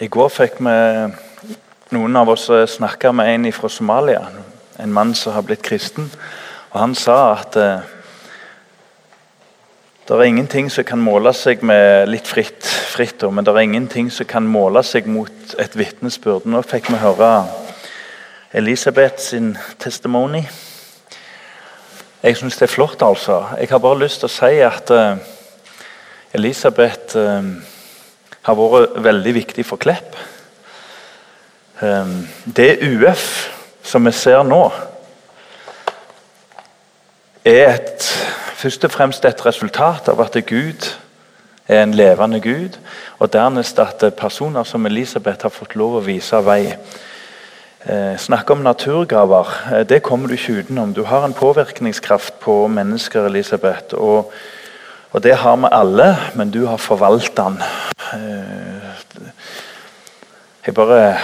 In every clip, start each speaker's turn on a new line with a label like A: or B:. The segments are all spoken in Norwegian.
A: I går fikk vi noen av oss snakke med en fra Somalia. En mann som har blitt kristen. Og Han sa at eh, det er ingenting som kan måle seg med litt fritt, fritt men det er ingenting som kan måle seg mot et vitnesbyrd. Nå fikk vi høre Elisabeth sin testimony. Jeg syns det er flott, altså. Jeg har bare lyst til å si at eh, Elisabeth eh, har vært veldig viktig for Klepp. Ehm, det UF som vi ser nå, er et, først og fremst et resultat av at Gud er en levende Gud, og dernest at personer som Elisabeth har fått lov å vise vei. Eh, snakke om naturgraver, eh, det kommer du ikke utenom. Du har en påvirkningskraft på mennesker, Elisabeth. og og det har vi alle, men du har forvaltet den. Eh, jeg bare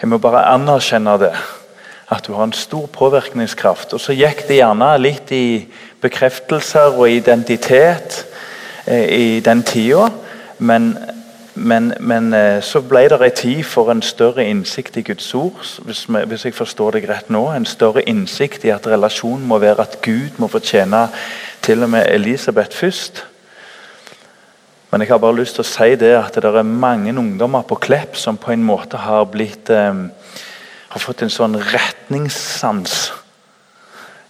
A: Jeg må bare anerkjenne det. At du har en stor påvirkningskraft. Og så gikk det gjerne litt i bekreftelser og identitet eh, i den tida. Men, men, men, eh, så ble det en tid for en større innsikt i Guds ord. Hvis, vi, hvis jeg forstår deg rett nå, En større innsikt i at relasjonen må være at Gud må fortjene til og med Elisabeth først. Men jeg har bare lyst til å si det at det er mange ungdommer på Klepp som på en måte har blitt eh, har fått en sånn retningssans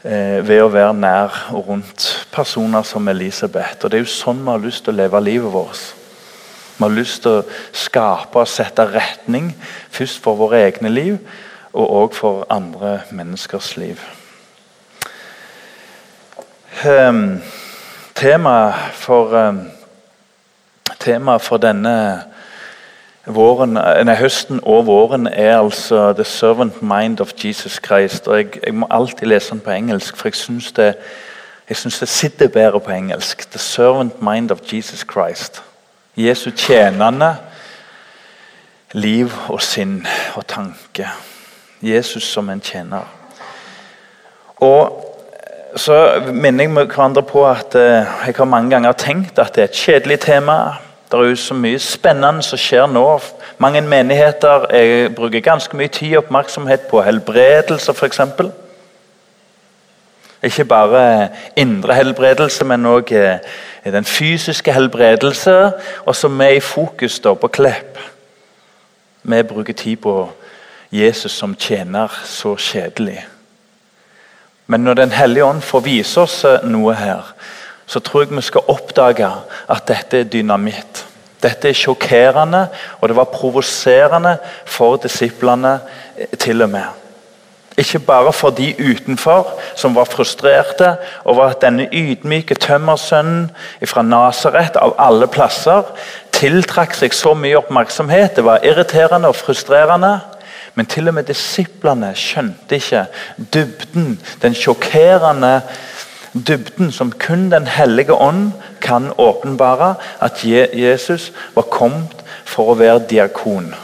A: eh, ved å være nær og rundt personer som Elisabeth. Og Det er jo sånn vi har lyst til å leve livet vårt. Vi har lyst til å skape og sette retning, først for våre egne liv, og òg for andre menneskers liv. Um, Temaet for, um, tema for denne våren, nei, høsten og våren er altså 'The Servant Mind of Jesus Christ'. og Jeg, jeg må alltid lese den på engelsk, for jeg syns det, det, sitter bedre på engelsk. 'The Servant Mind of Jesus Christ'. Jesu tjenende liv og sinn og tanke. Jesus som en tjener. Og så minner jeg hverandre på at eh, jeg har mange ganger tenkt at det er et kjedelig tema. Det er jo så mye spennende som skjer nå. Mange menigheter jeg bruker ganske mye tid og oppmerksomhet på helbredelse, f.eks. Ikke bare indre helbredelse, men òg eh, den fysiske helbredelse. Og så er i fokus da, på Klepp. Vi bruker tid på Jesus som tjener så kjedelig. Men når Den hellige ånd får vise oss eh, noe her, så tror jeg vi skal oppdage at dette er dynamitt. Dette er sjokkerende, og det var provoserende for disiplene eh, til og med. Ikke bare for de utenfor som var frustrerte over at denne ydmyke tømmersønnen fra Nasaret av alle plasser tiltrakk seg så mye oppmerksomhet. Det var irriterende og frustrerende. Men til og med disiplene skjønte ikke dybden, den sjokkerende dybden som kun Den hellige ånd kan åpenbare. At Jesus var kommet for å være diakon.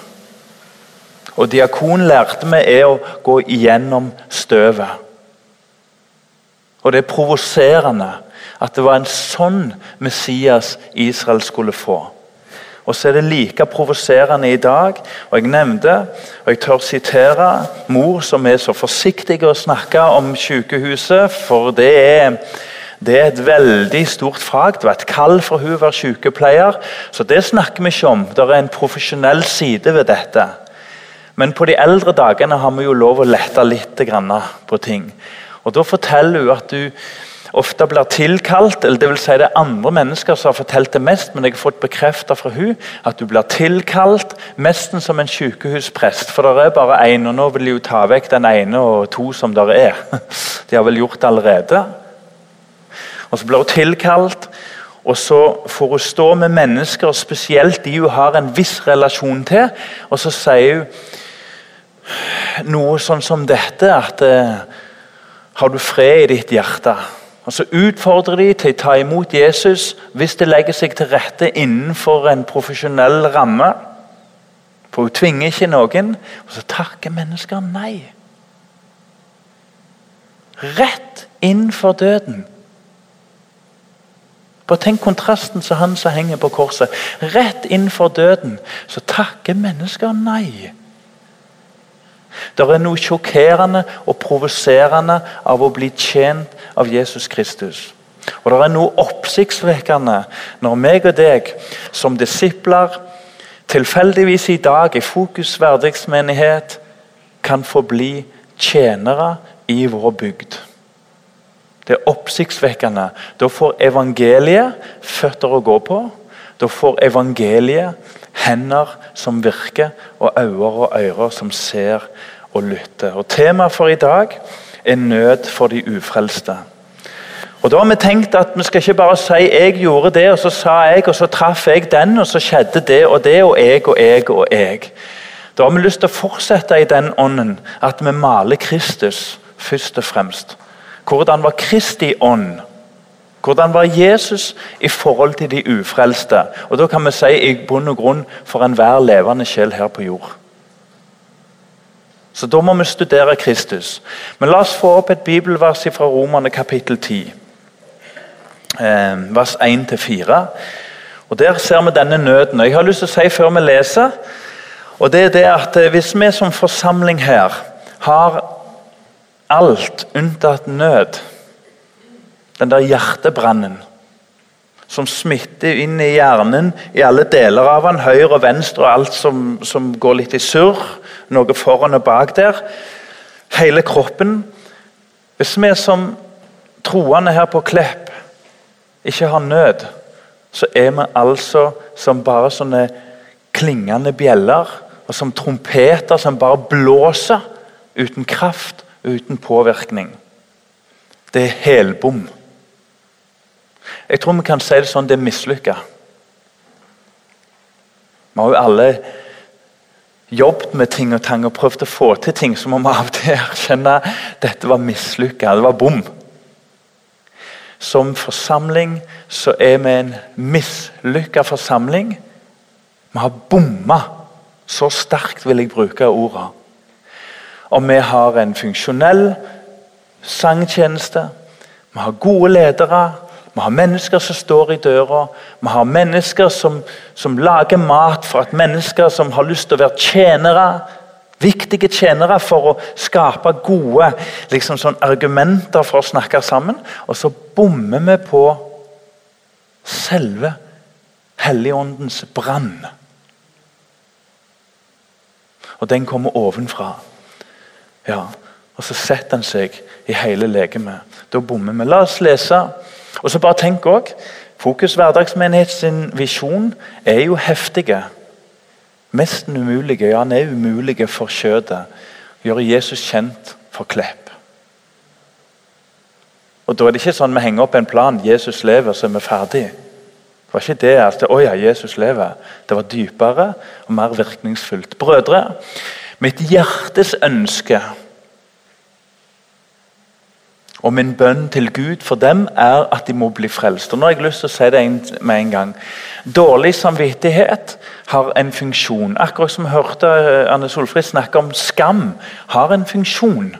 A: Og Diakon lærte vi er å gå igjennom støvet. Og Det er provoserende at det var en sånn Messias Israel skulle få. Og så er det like provoserende i dag. Og Jeg nevnte, og jeg tør sitere, mor som er så forsiktig å snakke om sykehuset, for det er, det er et veldig stort fag. Det var et kall for hun å være sykepleier, så det snakker vi ikke om. Det er en profesjonell side ved dette. Men på de eldre dagene har vi jo lov å lette litt på ting. Og Da forteller hun at du ofte blir tilkalt, eller det vil si det er andre mennesker som har fortalt det mest, men jeg har fått bekreftet fra hun at hun blir tilkalt nesten som en sykehusprest. For det er bare én, og nå vil de jo ta vekk den ene og to som der er. De har vel gjort det allerede. Og Så blir hun tilkalt, og så får hun stå med mennesker, spesielt de hun har en viss relasjon til, og så sier hun noe sånn som dette at eh, Har du fred i ditt hjerte? Og Så utfordrer de til å ta imot Jesus hvis det legger seg til rette innenfor en profesjonell ramme. For hun tvinger ikke noen. Og så takker mennesker nei. Rett inn for døden. Bare tenk kontrasten til han som henger på korset. Rett innenfor døden så takker mennesker nei. Det er noe sjokkerende og provoserende av å bli tjent av Jesus Kristus. Og det er noe oppsiktsvekkende når meg og deg som disipler tilfeldigvis i dag i Fokus hverdagsmenighet kan få bli tjenere i vår bygd. Det er oppsiktsvekkende. Da får evangeliet føtter å gå på. Da får evangeliet hender som virker, og øyne og ører som ser og lytter. Og Temaet for i dag er nød for de ufrelste. Og Da har vi tenkt at vi skal ikke bare si 'jeg gjorde det', og så sa jeg, og så traff jeg den, og så skjedde det og det, og jeg og jeg og jeg. Da har vi lyst til å fortsette i den ånden, at vi maler Kristus først og fremst. Hvordan var Kristi ånd? Hvordan var Jesus i forhold til de ufrelste? Og Da kan vi si i bunn og grunn for enhver levende sjel her på jord. Så Da må vi studere Kristus. Men la oss få opp et bibelvers fra Romerne kapittel 10. Eh, vers 1-4. Og Der ser vi denne nøden. Og Jeg har lyst til å si før vi leser og det er det at eh, Hvis vi som forsamling her har alt unntatt nød. Den der hjertebrannen som smitter inn i hjernen i alle deler av den, høyre og venstre og alt som, som går litt i surr. Noe foran og bak der. Hele kroppen. Hvis vi som troende her på Klepp ikke har nød, så er vi altså som bare sånne klingende bjeller og som trompeter som bare blåser uten kraft uten påvirkning. Det er helbom. Jeg tror vi kan si det sånn det er mislykka. Vi har jo alle jobbet med ting og tang og prøvd å få til ting, så må vi av og til erkjenne at dette var mislykka. Det var bom. Som forsamling så er vi en mislykka forsamling. Vi har bomma. Så sterkt vil jeg bruke ordene. Og vi har en funksjonell sangtjeneste. Vi har gode ledere. Vi har mennesker som står i døra. Vi har mennesker som, som lager mat for at mennesker som har lyst til å være tjenere. Viktige tjenere for å skape gode liksom sånn argumenter for å snakke sammen. Og så bommer vi på selve Helligåndens brann. Og den kommer ovenfra. Ja, Og så setter han seg i hele legemet. Da bommer vi. La oss lese. Og så bare tenk også, Fokus hverdagsmenighet sin visjon er jo heftige. Nesten umulige. Ja, han er umulige for kjødet. Gjøre Jesus kjent for Klepp. Og Da er det ikke sånn vi henger opp en plan. Jesus lever, så er vi ferdig. Det var ikke det altså, Å ja, Jesus lever. Det var dypere og mer virkningsfullt. Brødre, Mitt hjertes ønske og min bønn til Gud for dem er at de må bli frelst. Og nå har jeg lyst til å si det med en gang. Dårlig samvittighet har en funksjon. Akkurat som hørte eh, Anne Solfrid snakke om skam, har en funksjon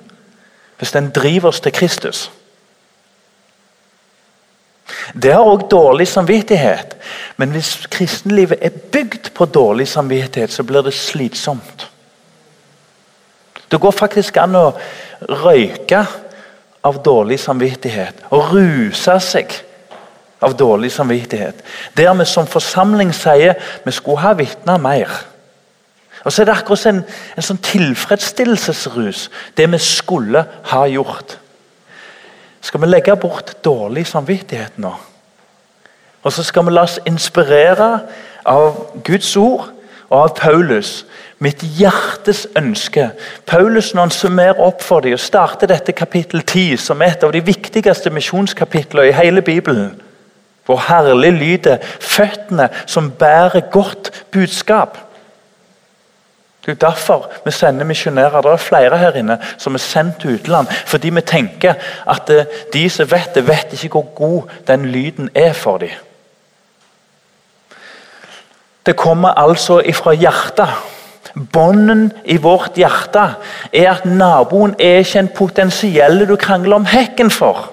A: hvis den driver oss til Kristus. Det har òg dårlig samvittighet, men hvis kristenlivet er bygd på dårlig samvittighet, så blir det slitsomt. Det går faktisk an å røyke av dårlig samvittighet. Og ruse seg av dårlig samvittighet. Der vi som forsamling sier vi skulle ha vitna mer. Og så er det akkurat en, en sånn tilfredsstillelsesrus, det vi skulle ha gjort. Skal vi legge bort dårlig samvittighet nå? Og så skal vi la oss inspirere av Guds ord og av Paulus, Mitt hjertes ønske. Paulus når han summerer opp for dem og starter dette kapittel 10 som er et av de viktigste misjonskapitlene i hele Bibelen. Hvor herlig lyder føttene som bærer godt budskap. Det er derfor vi sender misjonærer. Det er flere her inne som er sendt til utland fordi vi tenker at eh, de som vet det, vet ikke hvor god den lyden er for dem. Det kommer altså ifra hjertet. Bånden i vårt hjerte er at naboen er ikke en potensielle du krangler om hekken for.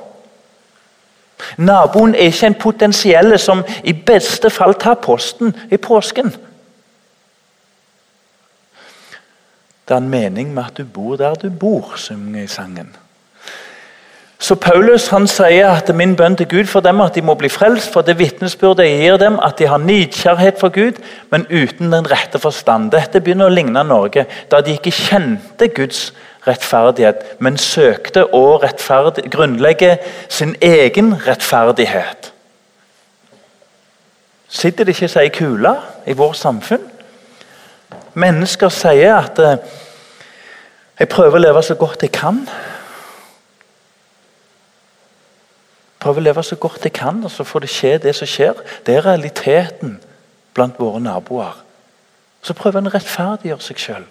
A: Naboen er ikke en potensielle som i beste fall tar posten i påsken. Det er en mening med at du bor der du bor, synger i sangen. Så Paulus han sier at min bønn til Gud for dem at de må bli frelst, for det vitnesbyrdet gir dem, at de har nidkjærhet for Gud, men uten den rette forstand. Dette begynner å ligne Norge, da de ikke kjente Guds rettferdighet, men søkte å grunnlegge sin egen rettferdighet. Sitter det ikke seg i kula i vårt samfunn? Mennesker sier at eh, 'jeg prøver å leve så godt jeg kan'. Prøver å leve så godt jeg kan, og så får det skje det som skjer. Det er realiteten blant våre naboer. Så prøver en å rettferdiggjøre seg sjøl.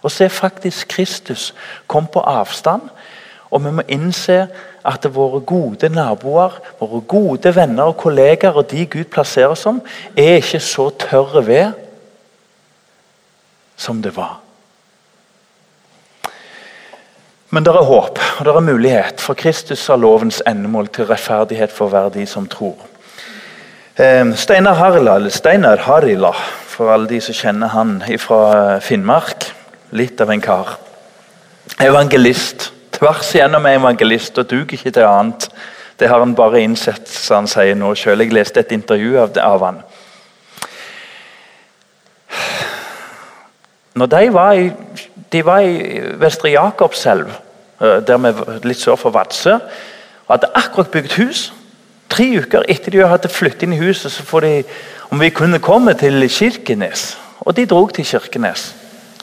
A: Og se faktisk Kristus kom på avstand. Og vi må innse at våre gode naboer, våre gode venner og kollegaer og de Gud plasserer som, er ikke så tørre ved som det var. Men det er håp og det er mulighet, for Kristus har lovens endemål til rettferdighet for hver de som tror. Ehm, Steinar Harila, eller Steinar Harila, for alle de som kjenner han fra Finnmark. Litt av en kar. Evangelist. Tvers igjennom evangelist og duger ikke til annet. Det har han bare innsett, som han sier nå sjøl. Jeg leste et intervju av, av han. Når de var i, de var i Vestre Jakobselv, eh, der vi, litt sør for Vadsø, og hadde akkurat bygd hus Tre uker etter de hadde flyttet inn i huset, så får de om vi kunne komme til Kirkenes. Og de dro til Kirkenes.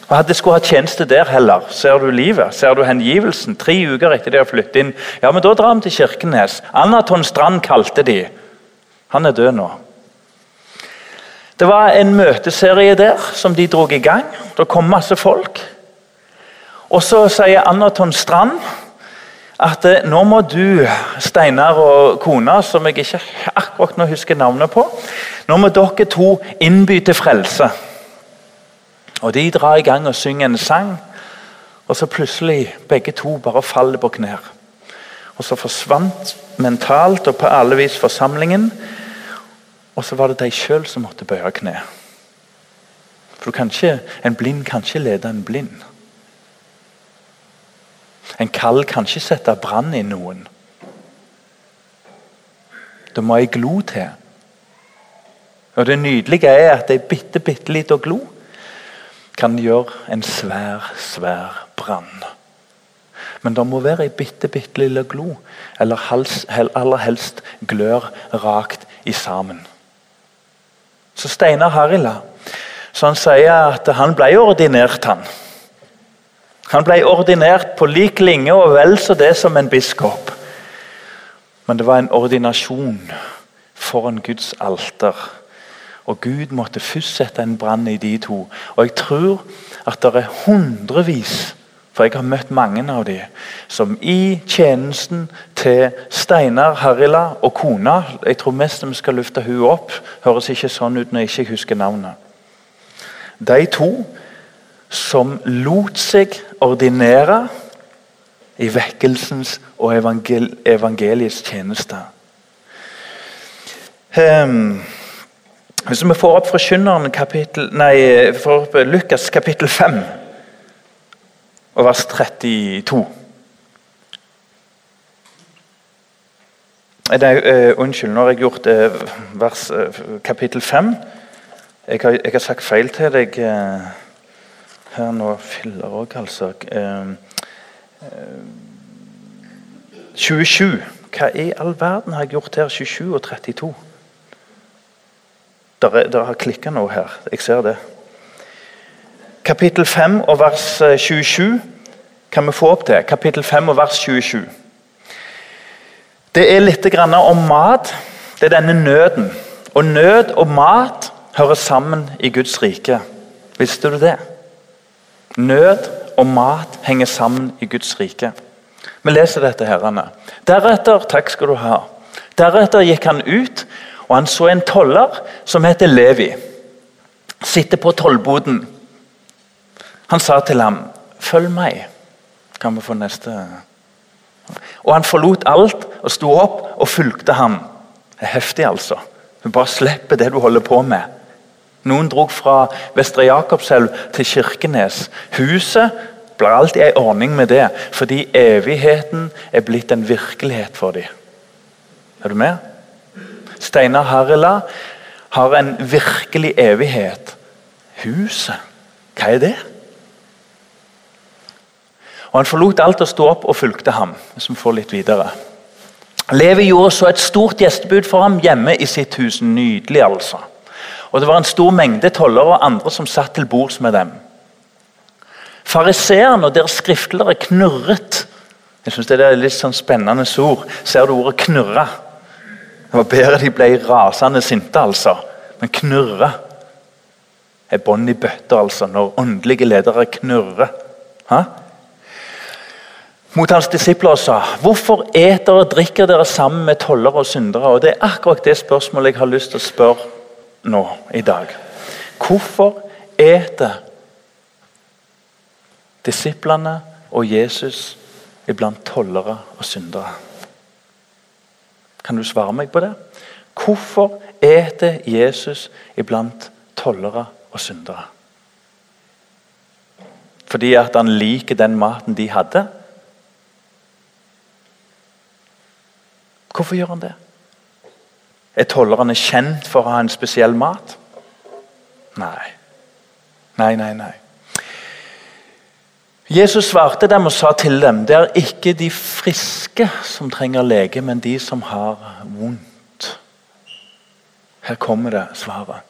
A: Og hadde skulle ha tjeneste der heller. Ser du livet? Ser du hengivelsen? Tre uker etter de har flyttet inn. Ja, men Da drar vi til Kirkenes. Anaton Strand kalte de. Han er død nå. Det var en møteserie der som de dro i gang. Det kom masse folk. Og så sier Anaton Strand at eh, nå må du, Steinar og kona, som jeg ikke akkurat nå husker navnet på, nå må dere to innby til frelse. Og De drar i gang og synger en sang, og så plutselig begge to bare faller på knær. Og så forsvant mentalt og på alle vis forsamlingen. Og så var det de sjøl som måtte bøye kne. For kan ikke, En blind kan ikke lede en blind. En kall kan ikke sette brann i noen. Det må ei glo til. Og Det nydelige er at ei bitte, bitte lita glo kan gjøre en svær, svær brann. Men det må være ei bitte, bitte lille glo, eller aller helst glør rakt i sammen. Så Steinar Harila så han sier at han ble ordinert, han. Han ble ordinert på lik linje og vel så det som en biskop. Men det var en ordinasjon foran Guds alter. Og Gud måtte først sette en brann i de to. Og jeg tror at det er hundrevis, for jeg har møtt mange av de, som i tjenesten til Steinar Harila og kona Jeg tror mest vi skal løfte hun opp. Høres ikke sånn ut når jeg ikke husker navnet. De to som lot seg ordinere i vekkelsens og evangel evangeliets tjeneste. Um, hvis vi får opp forkynneren kapittel, nei, får opp Lukas kapittel 5 og vers 32 Nei, uh, unnskyld, nå har jeg gjort uh, vers, uh, kapittel 5. Jeg har, jeg har, sagt feil til deg her nå. fyller òg, altså. 27. Hva i all verden har jeg gjort her? 27 og 32? Det har klikka noe her. Jeg ser det. Kapittel 5 og vers 27 eh, kan vi få opp det. Kapittel 5 og vers 27. Det er litt om mat. Det er denne nøden. Og nød og mat hører sammen i Guds rike. Visste du det? Nød og mat henger sammen i Guds rike. Vi leser dette herrene. Deretter takk skal du ha. Deretter gikk han ut og han så en toller som heter Levi, sitte på tollboden. Han sa til ham, 'Følg meg.' Kan vi få neste Og han forlot alt og sto opp og fulgte ham. Det er heftig, altså. Du bare slipper det du holder på med. Noen dro fra Vestre Jakobselv til Kirkenes. Huset blir alltid en ordning med det, fordi evigheten er blitt en virkelighet for dem. Er du med? Steinar Harila har en virkelig evighet. Huset, hva er det? Og Han forlot alt og sto opp og fulgte ham. hvis vi får litt videre. Levi gjorde så et stort gjestebud for ham hjemme i sitt hus. Nydelig, altså. Og Det var en stor mengde tollere og andre som satt til bords med dem. Fariseerne og deres skriftlere knurret. Jeg synes Det er litt sånn spennende ord. Ser du ordet 'knurre'? Det var bedre de ble rasende sinte, altså. Men knurre er bånd i bøtter, altså. Når åndelige ledere knurrer. Ha? Mot hans disipler sa hvorfor eter og drikker dere sammen med tollere og syndere? Og Det er akkurat det spørsmålet jeg har lyst til å spørre nå i dag. Hvorfor eter disiplene og Jesus iblant tollere og syndere? Kan du svare meg på det? Hvorfor eter Jesus iblant tollere og syndere? Fordi at han liker den maten de hadde? Hvorfor gjør han det? Er tollerne kjent for å ha en spesiell mat? Nei. Nei, nei, nei. Jesus svarte dem og sa til dem det er ikke de friske som trenger lege, men de som har vondt. Her kommer det svaret.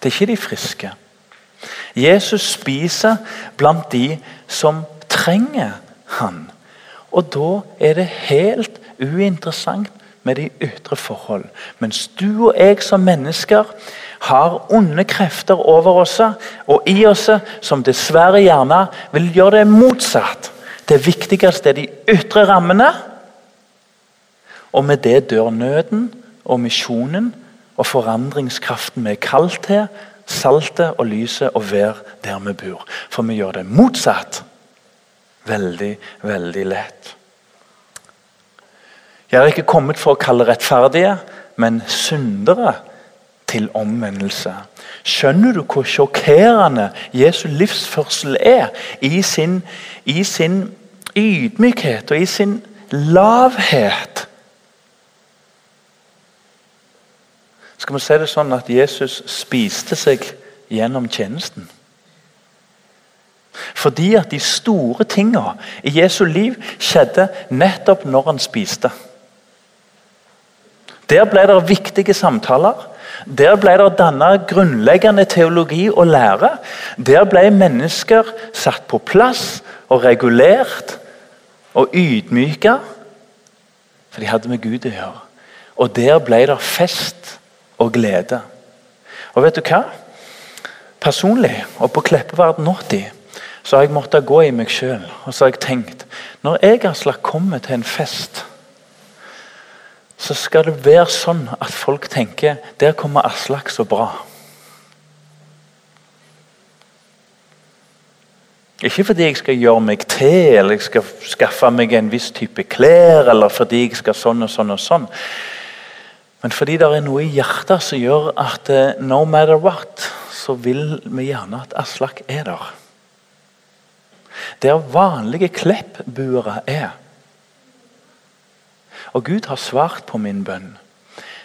A: Det er ikke de friske. Jesus spiser blant de som trenger han. Og da er det helt uinteressant med de ytre forhold. Mens du og jeg som mennesker har onde krefter over oss og i oss som dessverre gjerne vil gjøre det motsatt. Det viktigste er de ytre rammene. Og med det dør nøden og misjonen og forandringskraften vi er kalt til, saltet og lyset og vær der vi bor. For vi gjør det motsatt veldig, veldig lett. Jeg er ikke kommet for å kalle rettferdige, men syndere til omvendelse. Skjønner du hvor sjokkerende Jesu livsførsel er i sin, i sin ydmykhet og i sin lavhet? Skal vi se det sånn at Jesus spiste seg gjennom tjenesten? Fordi at de store tingene i Jesu liv skjedde nettopp når han spiste. Der ble det viktige samtaler. Der ble det dannet grunnleggende teologi og lære. Der ble mennesker satt på plass og regulert og ydmyka. For de hadde med Gud å gjøre. Og der ble det fest og glede. Og vet du hva? Personlig, og på Kleppeverden 80, så har jeg måttet gå i meg sjøl og så har jeg tenkt Når jeg Aslak, kommer til en fest så skal det være sånn at folk tenker der kommer Aslak så bra. Ikke fordi jeg skal gjøre meg til eller jeg skal skaffe meg en viss type klær, eller fordi jeg skal sånn og sånn og sånn. Men fordi det er noe i hjertet som gjør at uh, no matter what, så vil vi gjerne at Aslak er der. Der vanlige kleppbuere er. Og Gud har svart på min bønn.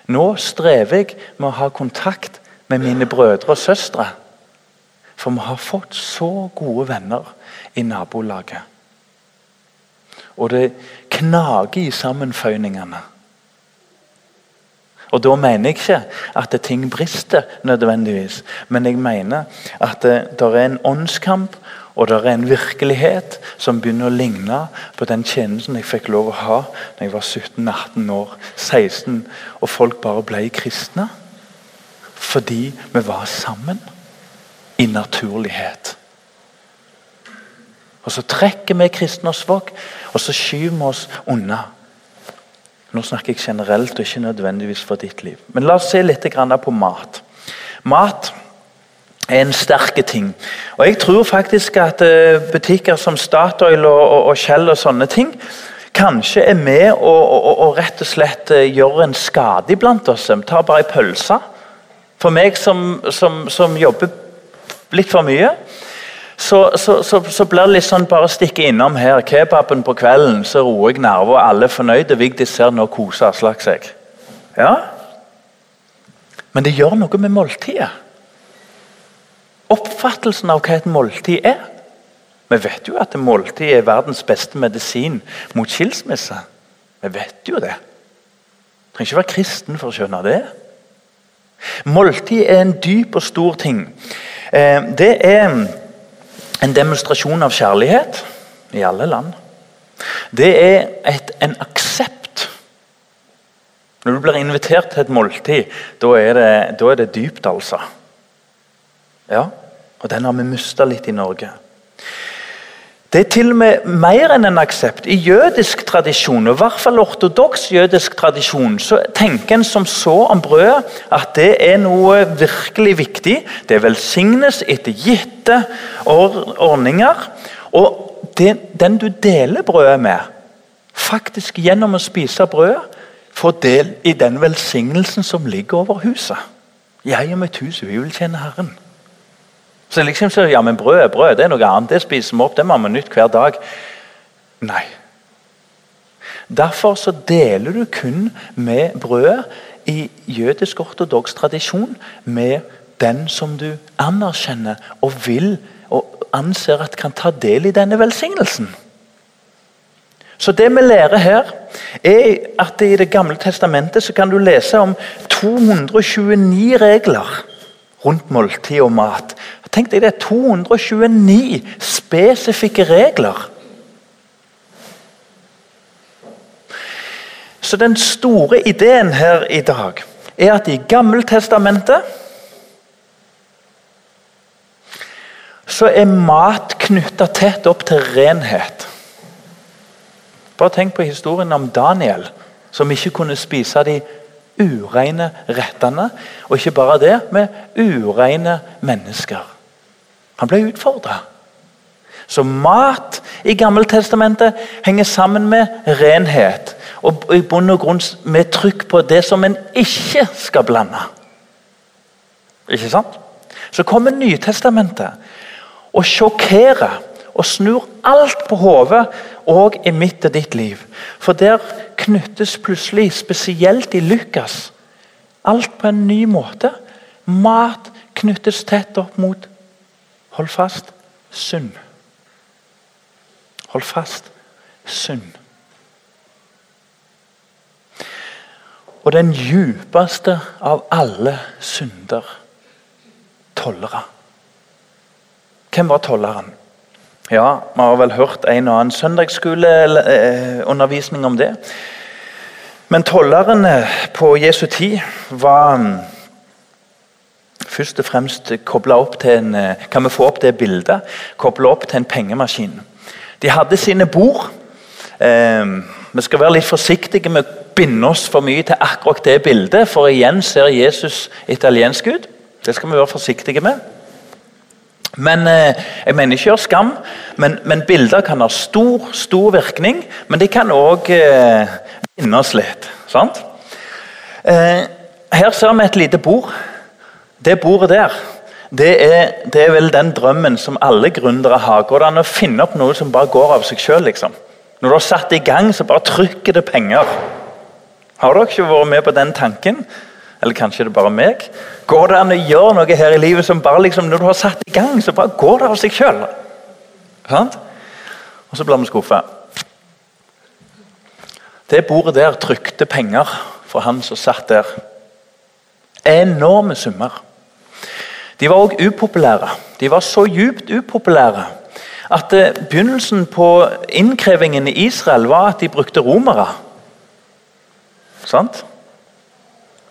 A: Nå strever jeg med å ha kontakt med mine brødre og søstre. For vi har fått så gode venner i nabolaget. Og det knager i sammenføyningene. Og Da mener jeg ikke at ting brister, nødvendigvis, men jeg mener at det, det er en åndskamp og det er en virkelighet som begynner å ligne på den tjenesten jeg fikk lov å ha da jeg var 17-18 år, 16, og folk bare ble kristne. Fordi vi var sammen i naturlighet. Og så trekker vi kristne oss vekk, og så skyver vi oss unna. Nå snakker jeg generelt og ikke nødvendigvis for ditt liv. Men la oss se litt på mat. Mat er en sterk ting. Og Jeg tror faktisk at eh, butikker som Statoil og, og, Shell og sånne ting kanskje er med og, og, og rett og slett eh, gjør en skade iblant oss. Ta bare ei pølse. For meg som, som, som, jobber litt for mye, så, så, så, så blir det litt sånn bare stikke innom her. Kebaben på kvelden, så roer jeg nerver, og alle er fornøyde. Vigdis ser nå koser Aslak seg. Ja? Men det gjør noe med måltidet. Oppfattelsen av hva et måltid er. Vi vet jo at måltid er verdens beste medisin mot skilsmisse. Vi vet jo det. Vi trenger ikke være kristen for å skjønne det. Måltid er en dyp og stor ting. Eh, det er en demonstrasjon av kjærlighet i alle land. Det er et, en aksept. Når du blir invitert til et måltid, da er det, da er det dypt, altså. Ja, og den har vi mista litt i Norge. Det er til og med mer enn en aksept. I jødisk tradisjon, og i hvert fall ortodoks jødisk tradisjon, så tenker en som så om brødet at det er noe virkelig viktig. Det velsignes etter gitte ordninger. Og det, den du deler brødet med, faktisk gjennom å spise brødet, får del i den velsignelsen som ligger over huset. Jeg og mitt hus, vi vil kjenne Herren. Så liksom så, ja, men brød er brød, det er noe annet. Det spiser vi opp, det må vi nytt hver dag. Nei. Derfor så deler du kun med brødet i jødisk ortodoks tradisjon med den som du anerkjenner og vil og anser at kan ta del i denne velsignelsen. Så Det vi lærer her, er at i Det gamle testamentet så kan du lese om 229 regler rundt måltid og mat. Tenk deg det er 229 spesifikke regler. Så den store ideen her i dag er at i Gammeltestamentet så er mat knytta tett opp til renhet. Bare tenk på historien om Daniel, som ikke kunne spise de ureine rettene. Og ikke bare det, med ureine mennesker. Han ble utfordra. Så mat i Gammeltestamentet henger sammen med renhet. Og i bunn og grunn med trykk på det som en ikke skal blande. Ikke sant? Så kommer Nytestamentet og sjokkerer og snur alt på hodet òg i mitt og ditt liv. For der knyttes plutselig, spesielt i Lukas, alt på en ny måte. Mat knyttes tett opp mot Hold fast synd. Hold fast synd. Og den djupeste av alle synder tollere. Hvem var tolleren? Ja, Vi har vel hørt en og annen søndagsskoleundervisning om det. Men tollerne på Jesu tid var mm, først og fremst koble opp til en Kan vi få opp det bildet? Koble opp til en pengemaskin. De hadde sine bord. Eh, vi skal være litt forsiktige med å binde oss for mye til akkurat det bildet, for igjen ser Jesus italiensk ut. Det skal vi være forsiktige med. Men eh, Jeg mener ikke gjøre skam, men, men, bilder kan ha stor stor virkning. Men de kan òg eh, binde oss litt. sant? Eh, her ser vi et lite bord. Det bordet der det er, det er, vel den drømmen som alle gründere har. Går det an å finne opp noe som bare går av seg sjøl? Liksom? Når du har satt i gang, så bare trykker det penger. Har dere ikke vært med på den tanken? Eller kanskje det er bare meg? Går det an å gjøre noe her i livet som bare liksom, når du har satt i gang, så bare går det av seg sjøl? Og så blir vi skuffa. Det bordet der trykte penger for han som satt der. Enorme summer. De var òg upopulære. De var så djupt upopulære at eh, begynnelsen på innkrevingen i Israel var at de brukte romere. Sant?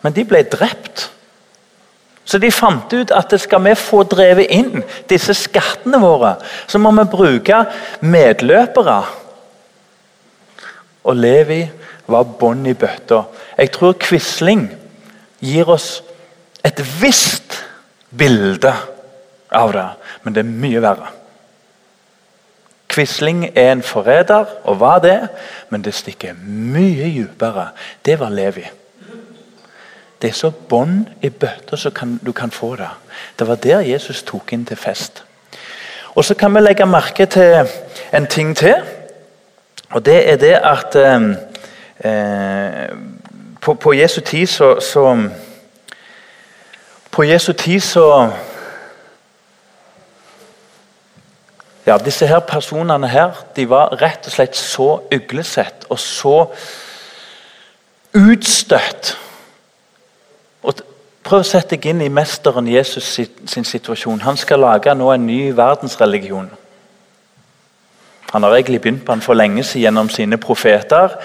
A: Men de ble drept. Så de fant ut at skal vi få drevet inn disse skattene våre, så må vi bruke medløpere. Og Levi var bånd i bøtta. Jeg tror Quisling gir oss et visst bilde av det, men det er mye verre. Quisling er en forræder, og var det, men det stikker mye dypere. Det var Levi. Det er så bånd i bøtta som du kan få det. Det var der Jesus tok inn til fest. Og Så kan vi legge merke til en ting til. Og det er det at eh, eh på, på, Jesu tid så, så På Jesu tid så Ja, Disse her personene her, de var rett og slett så uglesett og så utstøtt. Og Prøv å sette deg inn i mesteren Jesus sin situasjon. Han skal lage nå en ny verdensreligion. Han har egentlig begynt på den for lenge siden gjennom sine profeter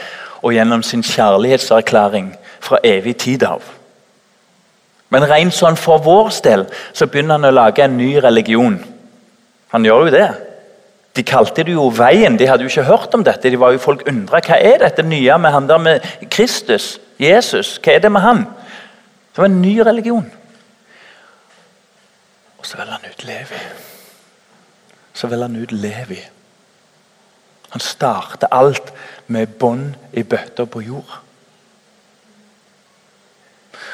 A: og gjennom sin kjærlighetserklæring fra evig tid av. Men rent sånn for vår del så begynner han å lage en ny religion. Han gjør jo det. De kalte det jo Veien. De hadde jo ikke hørt om dette. De var jo Folk undra hva er dette nye med han der med Kristus, Jesus. Hva er det med han? Det var en ny religion. Og så velger han ut Levi. Så velger han ut Levi. Han starter alt med bånd i bøtter på jord.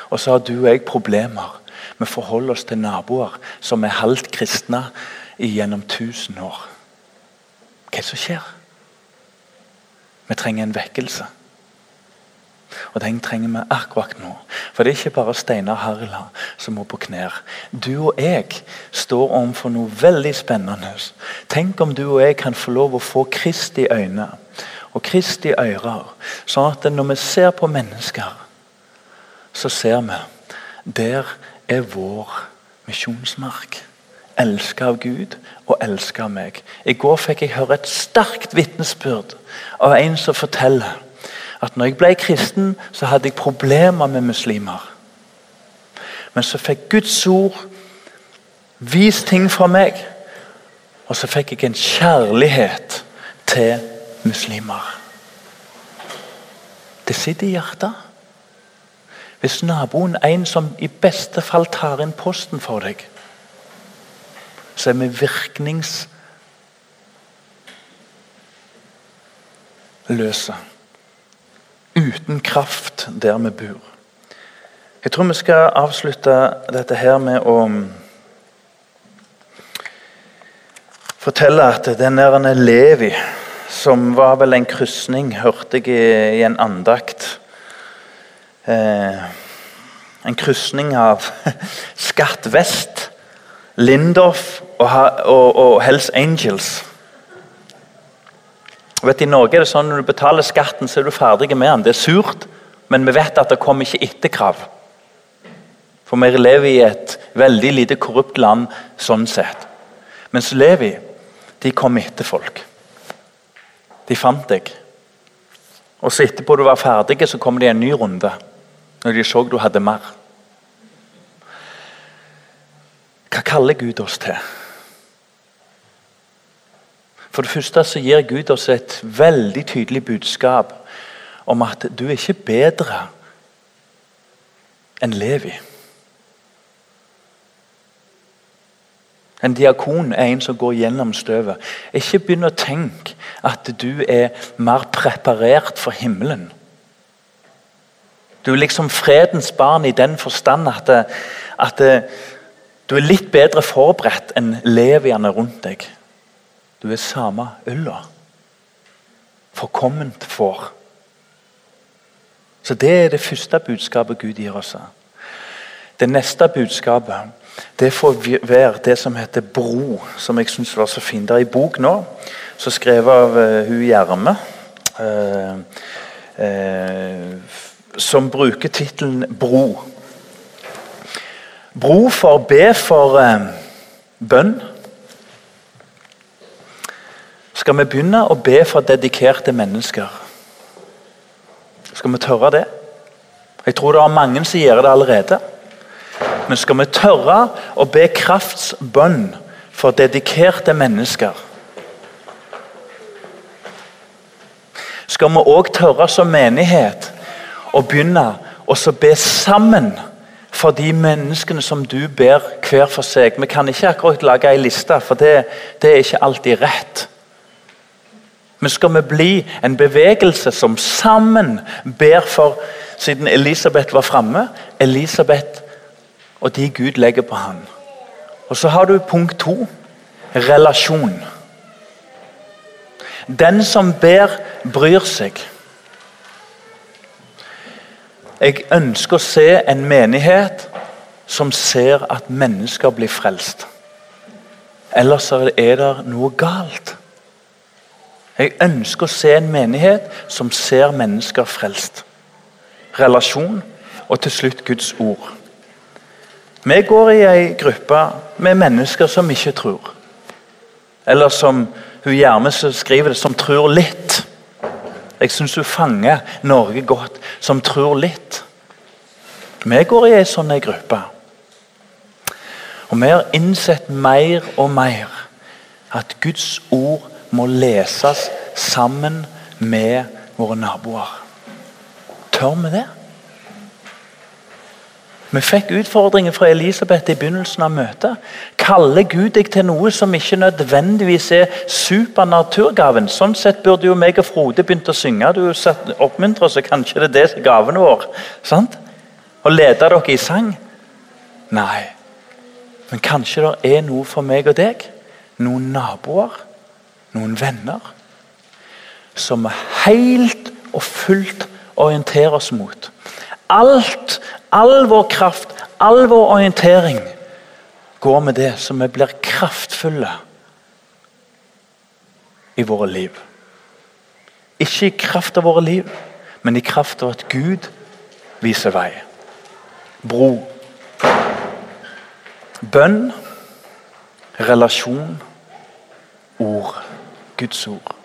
A: Og så har du og jeg problemer med å forholde oss til naboer som er halvt kristne gjennom tusen år. Hva er det som skjer? Vi trenger en vekkelse. Og den trenger vi akkurat nå. For det er ikke bare Steinar Harila som må på knær. Du og jeg står overfor noe veldig spennende. Tenk om du og jeg kan få lov å få Kristi øyne og Kristi ører, sånn at når vi ser på mennesker, så ser vi der er vår misjonsmark elska av Gud og elska av meg. I går fikk jeg høre et sterkt vitnesbyrd av en som forteller at når jeg ble kristen, så hadde jeg problemer med muslimer. Men så fikk Guds ord vist ting fra meg, og så fikk jeg en kjærlighet til muslimer. Det sitter i hjertet. Hvis naboen er en som i beste fall tar inn posten for deg, så er vi virkningsløse. Uten kraft der vi bor. Jeg tror vi skal avslutte dette her med å fortelle at den der Levi, som var vel en krysning, hørte jeg i en andakt eh, En krysning av Skatt Vest Lindorf og, og, og Hells Angels. Vet, I Norge er det sånn når du betaler skatten, så er du ferdig med den. Det er surt, men vi vet at det kommer ikke etterkrav. For vi lever i et veldig lite korrupt land sånn sett. Mens Levi de kom etter folk. De fant deg. Og så etterpå du var ferdig, så kom de i en ny runde. Når de så du hadde mer. Hva kaller Gud oss til? For det første så gir Gud oss et veldig tydelig budskap om at du er ikke bedre enn Levi. En diakon er en som går gjennom støvet. Ikke begynn å tenke at du er mer preparert for himmelen. Du er liksom fredens barn i den forstand at, at du er litt bedre forberedt enn leviene rundt deg. Du er samme ulla. Forkomment for. Så Det er det første budskapet Gud gir oss. Det neste budskapet det får være det som heter bro, som jeg syns var så fint. Det er en bok nå er skrevet av uh, hun Gjerme. Uh, uh, som bruker tittelen 'Bro'. Bro for be for eh, bønn. Skal vi begynne å be for dedikerte mennesker? Skal vi tørre det? Jeg tror det er mange som gjør det allerede. Men skal vi tørre å be kraftsbønn for dedikerte mennesker? Skal vi òg tørre som menighet å begynne å be sammen? for de menneskene som du ber hver for seg. Vi kan ikke akkurat lage ei liste, for det, det, er ikke alltid rett. Men skal vi bli en bevegelse som sammen ber for Siden Elisabeth var framme Elisabeth og de Gud legger på ham. Og så har du punkt to relasjon. Den som ber, bryr seg. Jeg ønsker å se en menighet som ser at mennesker blir frelst. Ellers er det noe galt. Jeg ønsker å se en menighet som ser mennesker frelst. Relasjon og til slutt Guds ord. Vi går i ei gruppe med mennesker som ikke tror. Eller som hun Gjermese skriver det, som tror litt. Jeg syns hun fanger Norge godt, som tror litt. Vi går i ei sånn gruppe. Og vi har innsett mer og mer at Guds ord må leses sammen med våre naboer. Tør vi det? Vi fikk utfordringen fra Elisabeth i begynnelsen av møtet. Kaller Gud deg til noe som ikke nødvendigvis er supernaturgaven? Sånn sett burde jo meg og Frode begynt å synge. Du oppmuntrer så kanskje det er det gaven vår. Sant? Å lede dere i sang? Nei. Men kanskje det er noe for meg og deg? Noen naboer? Noen venner? Som helt og fullt orienterer oss mot. Alt All vår kraft, all vår orientering går med det, så vi blir kraftfulle i våre liv. Ikke i kraft av våre liv, men i kraft av at Gud viser vei. Bro. Bønn, relasjon, ord. Guds ord.